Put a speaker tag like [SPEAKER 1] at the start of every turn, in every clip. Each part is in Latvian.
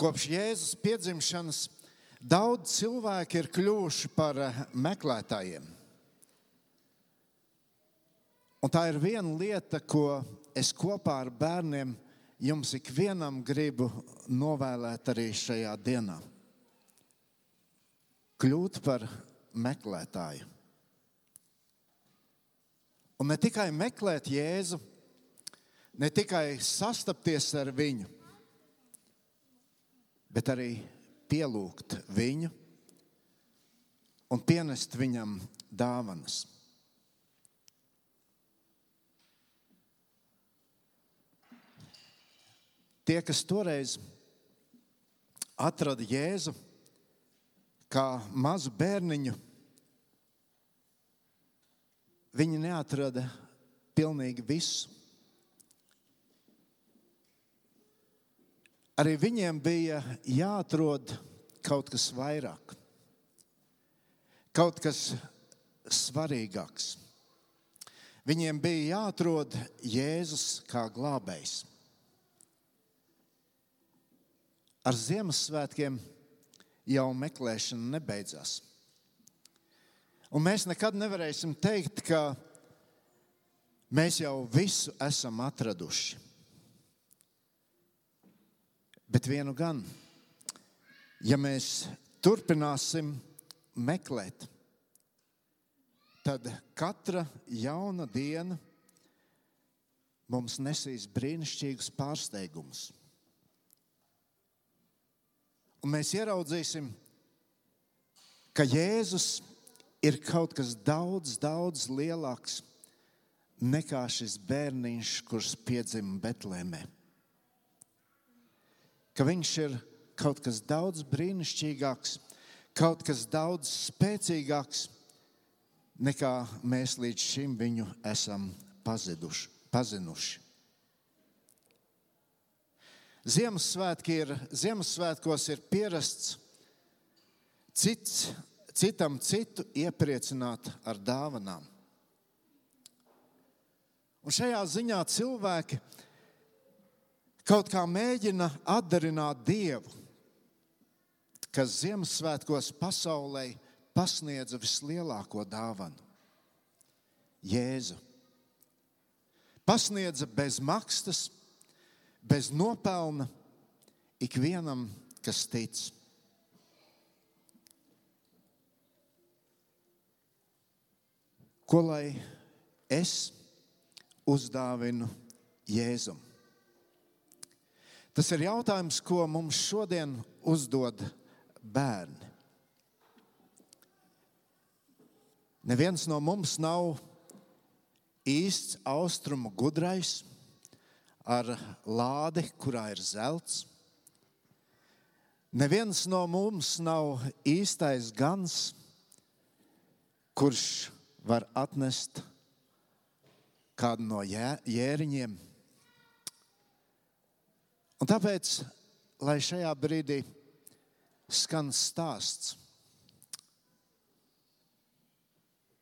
[SPEAKER 1] Kopš Jēzus piedzimšanas daudz cilvēku ir kļuvuši par eh, meklētājiem. Un tā ir viena lieta, ko es kopā ar bērniem jums ikvienam gribu novēlēt arī šajā dienā. Kļūt par meklētāju. Un ne tikai meklēt Jēzu, ne tikai sastapties ar viņu, bet arī pielūgt viņu un pienest viņam dāvanas. Tie, kas toreiz atrada Jēzu kā mazu bērniņu, viņi neatrada pilnīgi visu. Arī viņiem bija jāatrod kaut kas vairāk, kaut kas svarīgāks. Viņiem bija jāatrod Jēzus kā glābējs. Ar Ziemassvētkiem jau meklēšana nebeidzās. Un mēs nekad nevarēsim teikt, ka mēs jau visu esam atraduši. Bet vienu gan, ja mēs turpināsim meklēt, tad katra jauna diena mums nesīs brīnišķīgus pārsteigumus. Un mēs ieraudzīsim, ka Jēzus ir kaut kas daudz, daudz lielāks nekā šis bērniņš, kurš piedzima Betlēmē ka viņš ir kaut kas daudz brīnišķīgāks, kaut kas daudz spēcīgāks nekā mēs līdz šim viņu esam paziduši, pazinuši. Ziemassvētki ir, Ziemassvētkos ir pierasts cits, citam citu iepriecināt ar dāvanām. Un šajā ziņā cilvēki kaut kā mēģina atdarināt Dievu, kas Ziemassvētkos pasaulē pasniedza vislielāko dāvanu - Jēzu. Pasniedza bez maksas, bez nopelna ikvienam, kas tic. Ko lai es uzdāvinu Jēzum? Tas ir jautājums, ko mums šodien uzdod bērni. Neviens no mums nav īsts austrumu gudrais ar lādi, kurā ir zelts. Neviens no mums nav īstais gans, kurš var atnest kādu no jēriņiem. Un tāpēc, lai šajā brīdī skan stāsts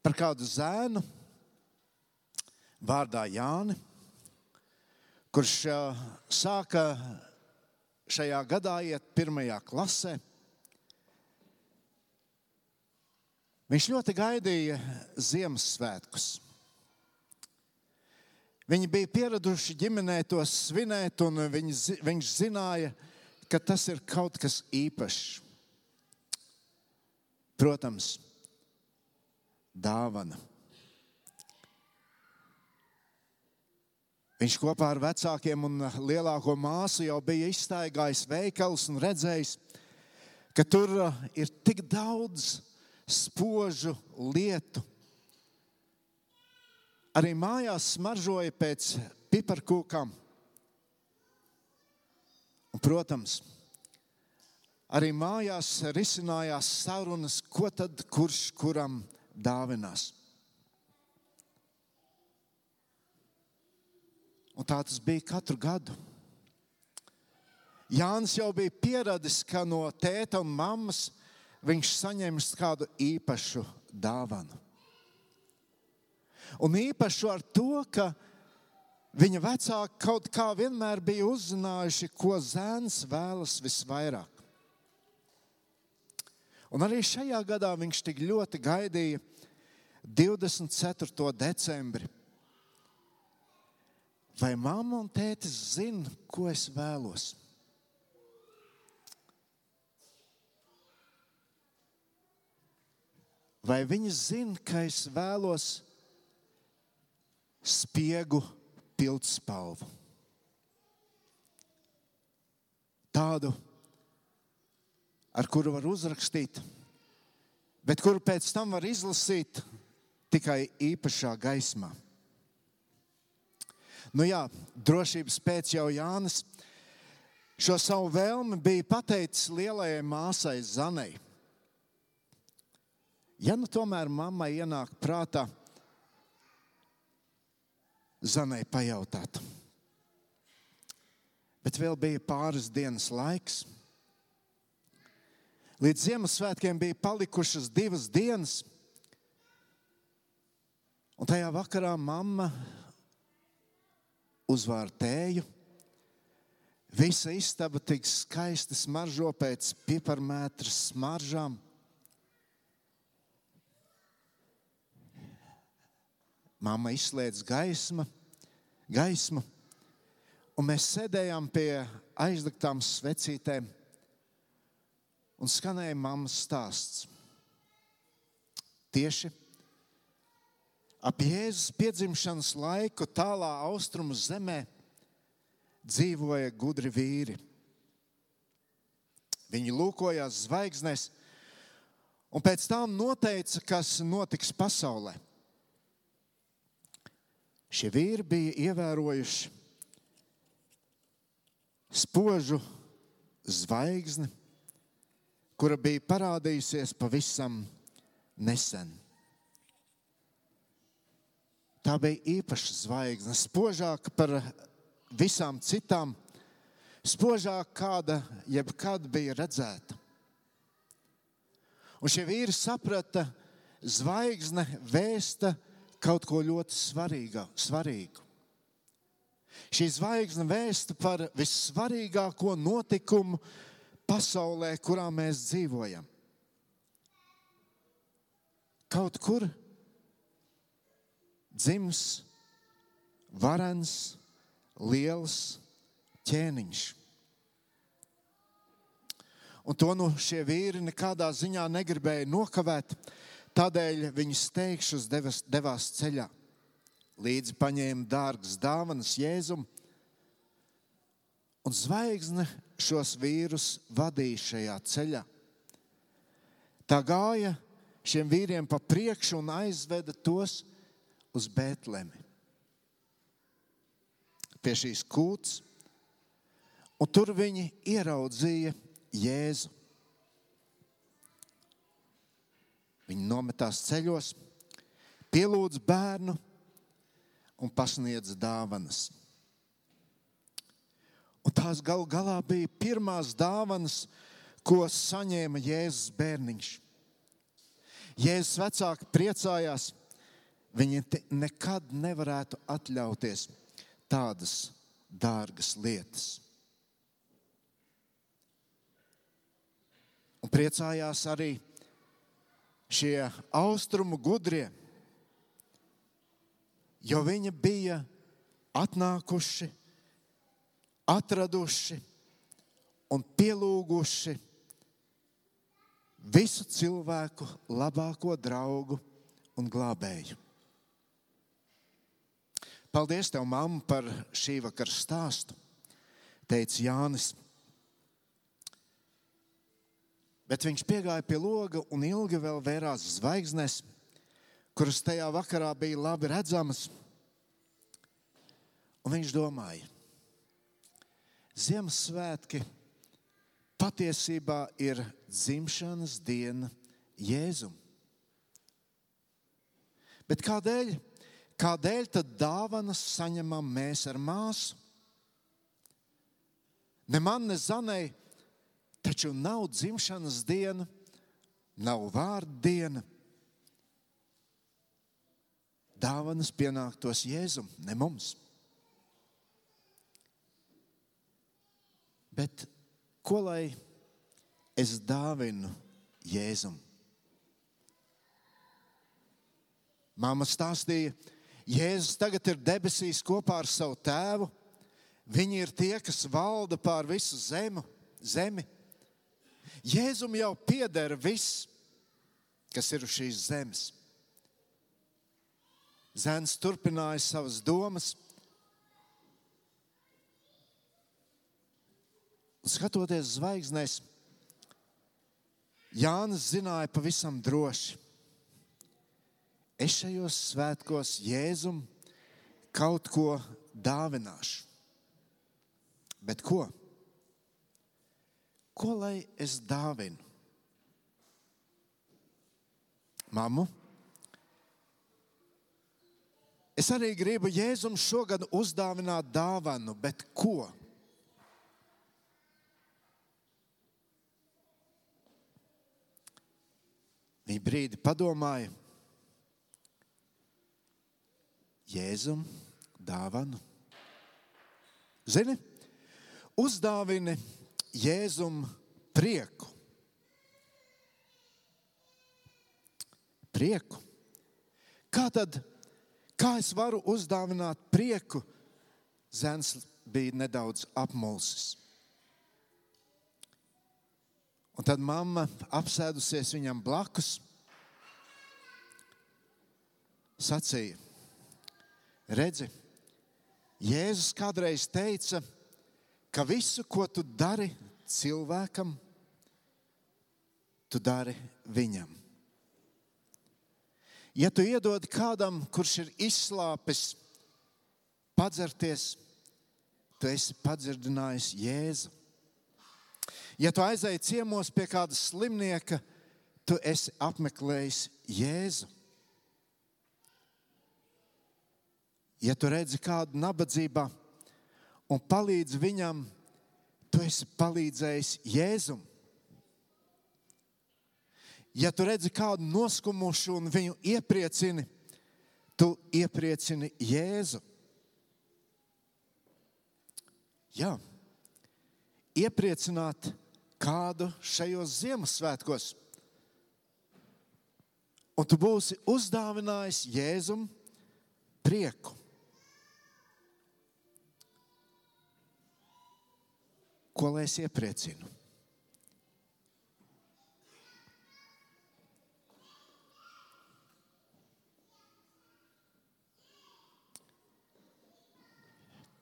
[SPEAKER 1] par kādu zēnu vārdā Jāni, kurš sāka šajā gadā iet pirmajā klasē. Viņš ļoti gaidīja Ziemassvētkus. Viņi bija pieraduši ģimenē to svinēt, un viņi, viņš zināja, ka tas ir kaut kas īpašs. Protams, dāvana. Viņš kopā ar vecākiem un lielāko māsu jau bija izstaigājis veikals un redzējis, ka tur uh, ir tik daudz spožu lietu Arī mājās smaržoja pēc piparkūkām. Protams, arī mājās risinājās sarunas, ko tad kurš kuram dāvinās. Un tā tas bija katru gadu. Jānis jau bija pieradis, ka no tēta un mammas viņš saņems kādu īpašu dāvanu. Un īpaši ar to, ka Viņa vecāki kaut kā vienmēr bija uzzinājuši, ko zēns vēlas visvairāk. Un arī šajā gadā viņš tik ļoti gaidīja 24. decembri. Vai mamma un tētis zina, ko es vēlos? Vai viņi zina, ka es vēlos spiegu pildspalvu? Tādu, ar kuru var uzrakstīt, bet kuru pēc tam var izlasīt tikai īpašā gaismā. Nu jā, drošības pēc jau Jānis šo savu vēlmi bija pateicis lielajai māsai Zanai. Ja nu tomēr mammai ienāk prātā Zanai pajautāt, bet vēl bija pāris dienas laiks. Līdz Ziemassvētkiem bija palikušas divas dienas, un tajā vakarā mamma uzvāra tēju. Visa istaba tik skaisti smaržo pēc piparmētras smaržām. Māma izslēdz gaismu, gaismu, un mēs sēdējām pie aizdegtām svecītēm un skanēja mammas stāsts. Tieši ap Jēzus piedzimšanas laiku tālā austrumu zemē dzīvoja gudri vīri. Viņi lūkojās zvaigznēs un pēc tam noteica, kas notiks pasaulē. Šie vīri bija ievērojuši spožu zvaigzni kura bija parādījusies pavisam nesen. Tā bija īpaša zvaigzne, spožāka par visām citām, spožāka kāda jebkad bija redzēta. Un šie vīri saprata, zvaigzne vēsta kaut ko ļoti svarīga, svarīgu. Šī zvaigzne vēsta par vissvarīgāko notikumu, pasaulē, kurā mēs dzīvojam. Kaut kur dzims varens, liels ķēniņš. Un to nu šie vīri nekādā ziņā negribēja nokavēt, tādēļ viņi steigšus devas, devās ceļā. Līdzi paņēma dārgas dāvanas Jēzum, un zvaigzne šos vīrus vadīja šajā ceļā. Tā gāja šiem vīriem pa priekšu un aizveda tos uz Bēntlemi. Pie šīs kūts, un tur viņi ieraudzīja Jēzu. Viņi nometās ceļos, pielūdz bērnu un pasniedz dāvanas. Un tās gal galā bija pirmās dāvanas, ko saņēma Jēzus bērniņš. Jēzus vecāki priecājās, viņi nekad nevarētu atļauties tādas dārgas lietas. Un priecājās arī šie austrumu gudrie, jo viņi bija atnākuši atraduši un pielūguši visu cilvēku labāko draugu un glābēju. Paldies, tev, mamma, par šī vakara stāstu, teica Jānis. Bet viņš piegāja pie loga un ilgi vēl vērās zvaigznes, kuras tajā vakarā bija labi redzamas. Un viņš domāja, Ziemassvētki patiesībā ir dzimšanas diena Jēzum. Bet kādēļ? Kādēļ tad dāvanas saņemam mēs ar māsu? Ne man, ne Zanai, Taču nav dzimšanas diena, nav vārdu diena. Dāvanas pienāktos Jēzum, ne mums. Bet ko lai es dāvinu Jēzum? Māma stāstīja, Jēzus tagad ir debesīs kopā ar savu tēvu. Viņi ir tie, kas valda pār visu zemu, zemi. Jēzum jau pieder viss, kas ir uz šīs zemes. Zēns turpināja savas domas. Skatoties zvaigznēs, Jānis zināja pavisam droši, es šajos svētkos Jēzum kaut ko dāvināšu. Bet ko? Ko lai es dāvinu? Māmu? Es arī gribu Jēzum šogad uzdāvināt dāvanu, bet ko? Viņa brīdi padomāja, Jēzum dāvanu. Zini, uzdāvini Jēzum prieku. Prieku. Kā tad, kā es varu uzdāvināt prieku? Zēns bija nedaudz apmulsis. Un tad mamma apsēdusies viņam blakus, sacīja, redzi, Jēzus kādreiz teica, ka visu, ko tu dari cilvēkam, tu dari viņam. Ja tu iedod kādam, kurš ir izslāpis, padzerties, tu esi padzirdinājis Jēzu. Ja tu aizēji ciemos pie kāda slimnieka, tu esi apmeklējis Jēzu. Ja tu redzi kādu nabadzībā un palīdzi viņam, tu esi palīdzējis Jēzum. Ja tu redzi kādu noskumušu un viņu iepriecini, tu iepriecini Jēzu. Jā, iepriecināt kādu šajos Ziemassvētkos. Un tu būsi uzdāvinājis Jēzum prieku. Ko lai es iepriecinu?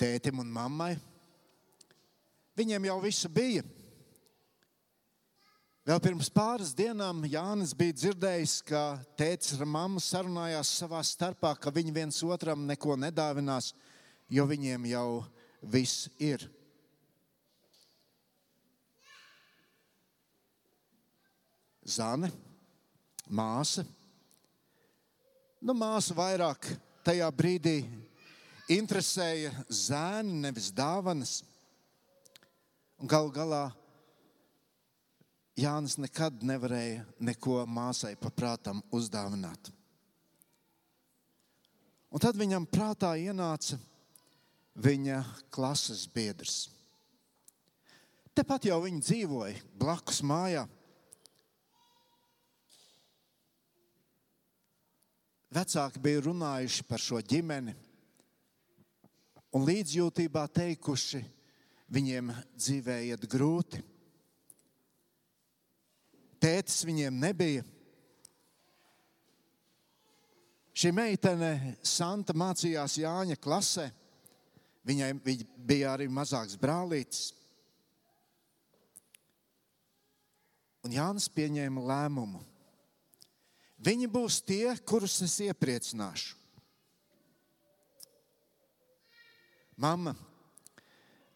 [SPEAKER 1] Tētim un mammai. Viņiem jau viss bija. Vēl pirms pāris dienām Jānis bija dzirdējis, ka tēvs ar mammu sarunājās savā starpā, ka viņi viens otram neko nedāvinās, jo viņiem jau viss ir. Zane, māsa. Nu, māsa vairāk tajā brīdī interesēja zēni, nevis dāvanas. Galu galā Jānis nekad nevarēja neko māsai paprātam uzdāvināt. Un tad viņam prātā ienāca viņa klases biedrs. Tepat jau viņi dzīvoja blakus mājā. Vecāki bija runājuši par šo ģimeni un līdzjūtībā teikuši, viņiem dzīvē iet grūti. Tētis viņiem nebija. Šī meitene, Santa, mācījās Jāņa klasē. Viņai bija arī mazāks brālītis. Un Jānis pieņēma lēmumu. Viņi būs tie, kurus es iepriecināšu. Mama,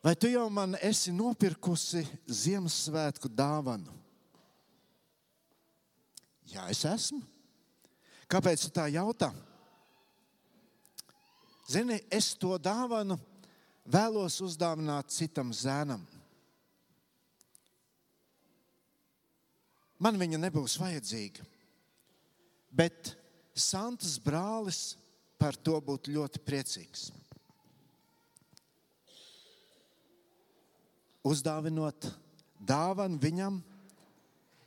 [SPEAKER 1] vai tu jau man esi nopirkusi Ziemassvētku dāvanu? Jā, es esmu. Kāpēc tu tā jautā? Zini, es to dāvanu vēlos uzdāvināt citam zēnam. Man viņa nebūs vajadzīga. Bet Santas brālis par to būtu ļoti priecīgs. uzdāvinot dāvanu viņam,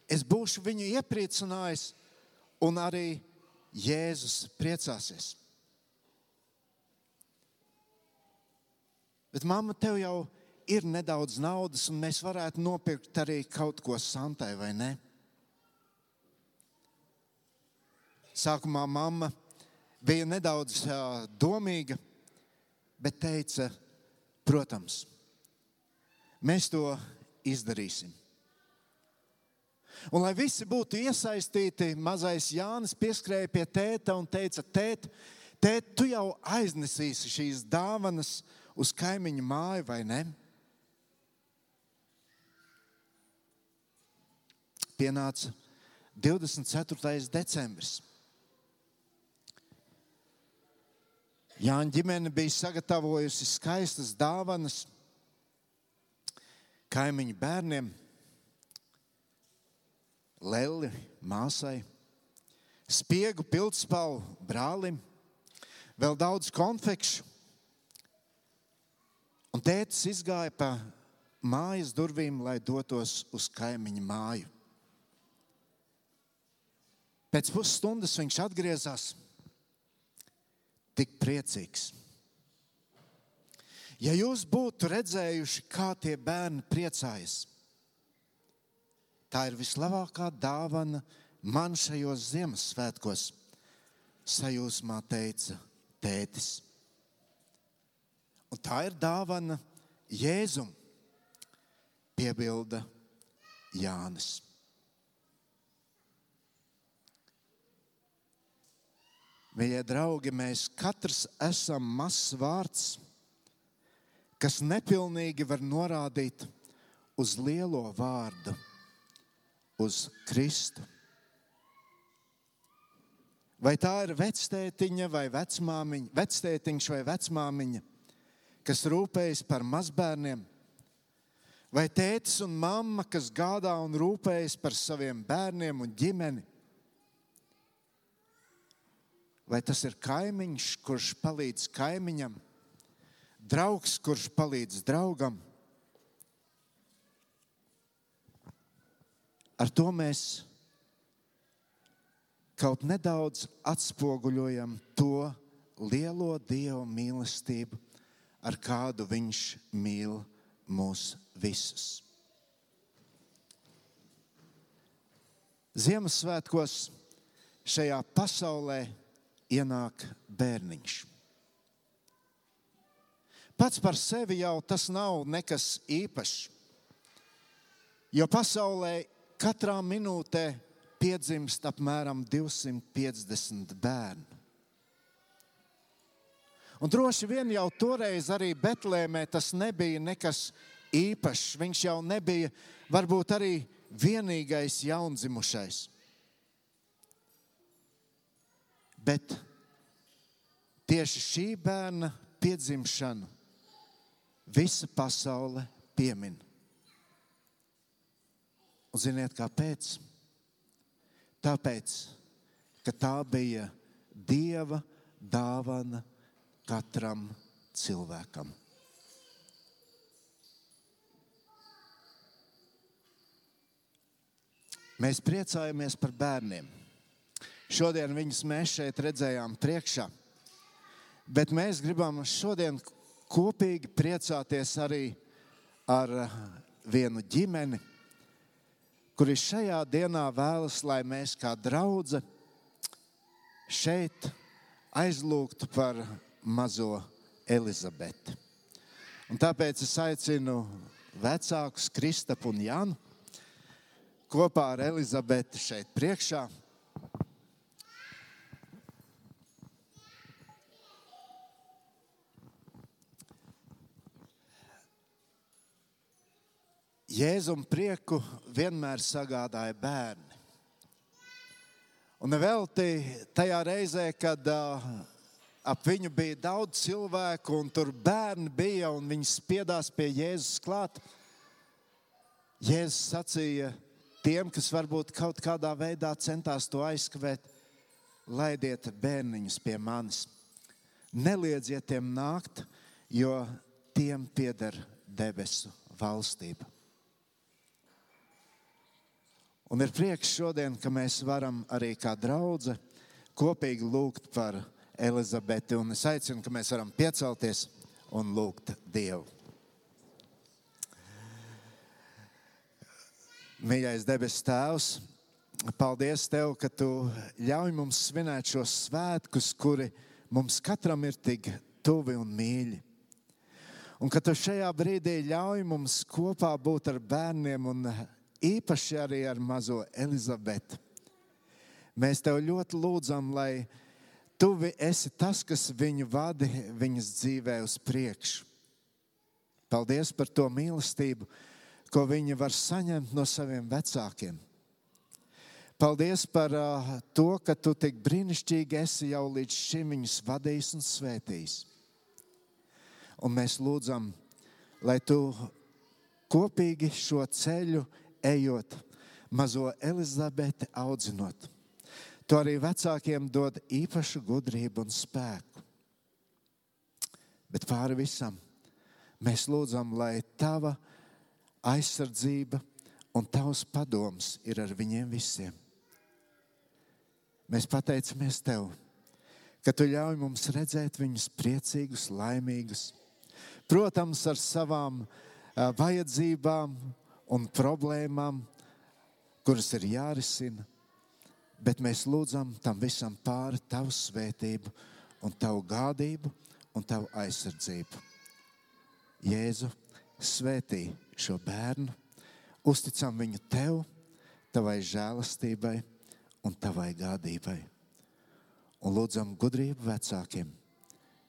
[SPEAKER 1] es būšu viņu iepriecinājis, un arī Jēzus priecāsies. Bet, mamma, tev jau ir nedaudz naudas, un mēs varētu nopirkt arī kaut ko santai, vai ne? Sākumā mamma bija nedaudz domīga, bet teica, protams, mēs to izdarīsim. Un, lai visi būtu iesaistīti, mazais Jānis pieskrēja pie tēta un teica, tēt, tēt, tu jau aiznesīsi šīs dāvanas uz kaimiņu māju, vai ne? Pienāca 24. decembris. Jāņa ģimene bija sagatavojusi skaistas dāvanas kaimiņu bērniem, Lelli, māsai, spiegu pildspalvu brālim, vēl daudz konfekšu. Un tētis izgāja pa mājas durvīm, lai dotos uz kaimiņu māju. Pēc pusstundas viņš atgriezās tik priecīgs. Ja jūs būtu redzējuši, kā tie bērni priecājas, tā ir vislabākā dāvana man šajos Ziemassvētkos, sajūsmā teica tētis. Un tā ir dāvana Jēzum, piebilda Jānis. Mīļie draugi, mēs katrs esam mazs vārds, kas nepilnīgi var norādīt uz lielo vārdu, uz Kristu. Vai tā ir vectētiņa vai vecmāmiņa, vectētiņš vai vecmāmiņa, kas rūpējas par mazbērniem, vai tētis un mamma, kas gādā un rūpējas par saviem bērniem un ģimeni, Vai tas ir kaimiņš, kurš palīdz kaimiņam, draugs, kurš palīdz draugam? Ar to mēs kaut nedaudz atspoguļojam to lielo Dieva mīlestību, ar kādu Viņš mīl mūs visus. Ziemassvētkos šajā pasaulē ienāk bērniņš. Pats par sevi jau tas nav nekas īpašs. Jo pasaulē katrā minūtē piedzimst apmēram 250 bērnu. Un droši vien jau toreiz arī Betlēmē tas nebija nekas īpašs. Viņš jau nebija varbūt arī vienīgais jaundzimušais. Bet tieši šī bērna piedzimšanu visa pasaule piemin. Un ziniet, kāpēc? Tāpēc, ka tā bija Dieva dāvana katram cilvēkam. Mēs priecājamies par bērniem. Šodien viņus mēs šeit redzējām priekšā. Bet mēs gribam šodien kopīgi priecāties arī ar vienu ģimeni, kuri šajā dienā vēlas, lai mēs kā draugi šeit aizlūgtu par mazo Elizabeti. Un tāpēc es aicinu vecākus Kristapu un Janu kopā ar Elizabeti šeit priekšā. Jēzum prieku vienmēr sagādāja bērni. Un velti tajā reizē, kad uh, ap viņu bija daudz cilvēku, un tur bērni bija, un viņi spiedās pie Jēzus klāt. Jēzus sacīja tiem, kas varbūt kaut kādā veidā centās to aizskavēt, laidiet bērniņus pie manis. Neliedziet tiem nākt, jo tiem pieder debesu valstība. Un ir prieks šodien, ka mēs varam arī kā draugi kopīgi lūgt par Elizabeti. Un es aicinu, ka mēs varam piecelties un lūgt Dievu. Mīļais debes Tēvs, paldies Tev, ka Tu ļauj mums svinēt šos svētkus, kuri mums katram ir tik tuvi un mīļi. Un ka Tu šajā brīdī ļauj mums kopā būt ar bērniem un īpaši arī ar mazo Elizabeti. Mēs tev ļoti lūdzam, lai tu esi tas, kas viņu vadi viņas dzīvē uz priekšu. Paldies par to mīlestību, ko viņi var saņemt no saviem vecākiem. Paldies par uh, to, ka tu tik brīnišķīgi esi jau līdz šim viņus vadījis un svētījis. Un mēs lūdzam, lai tu kopīgi šo ceļu ejot, mazo Elizabeti audzinot. To arī vecākiem dod īpašu gudrību un spēku. Bet pāri visam mēs lūdzam, lai tava aizsardzība un tavs padoms ir ar viņiem visiem. Mēs pateicamies tev, ka tu ļauj mums redzēt viņus priecīgus, laimīgus, protams, ar savām vajadzībām un problēmām, kuras ir jārisina. Bet mēs lūdzam tam visam pāri tavu svētību, un tavu gādību un tavu aizsardzību. Jēzu, svētī šo bērnu, uzticam viņu tev, tavai žēlastībai un tavai gādībai. Un lūdzam gudrību vecākiem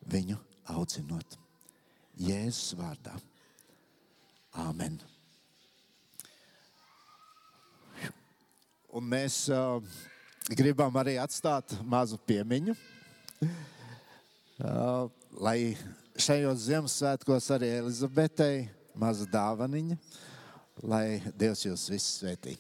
[SPEAKER 1] viņu audzinot. Jēzus vārdā. Āmen! Un mēs uh, gribam arī atstāt mazu piemiņu, uh, lai šajos Ziemassvētkos arī Elizabetei maza dāvaniņa, lai Dievs jūs visus svētī.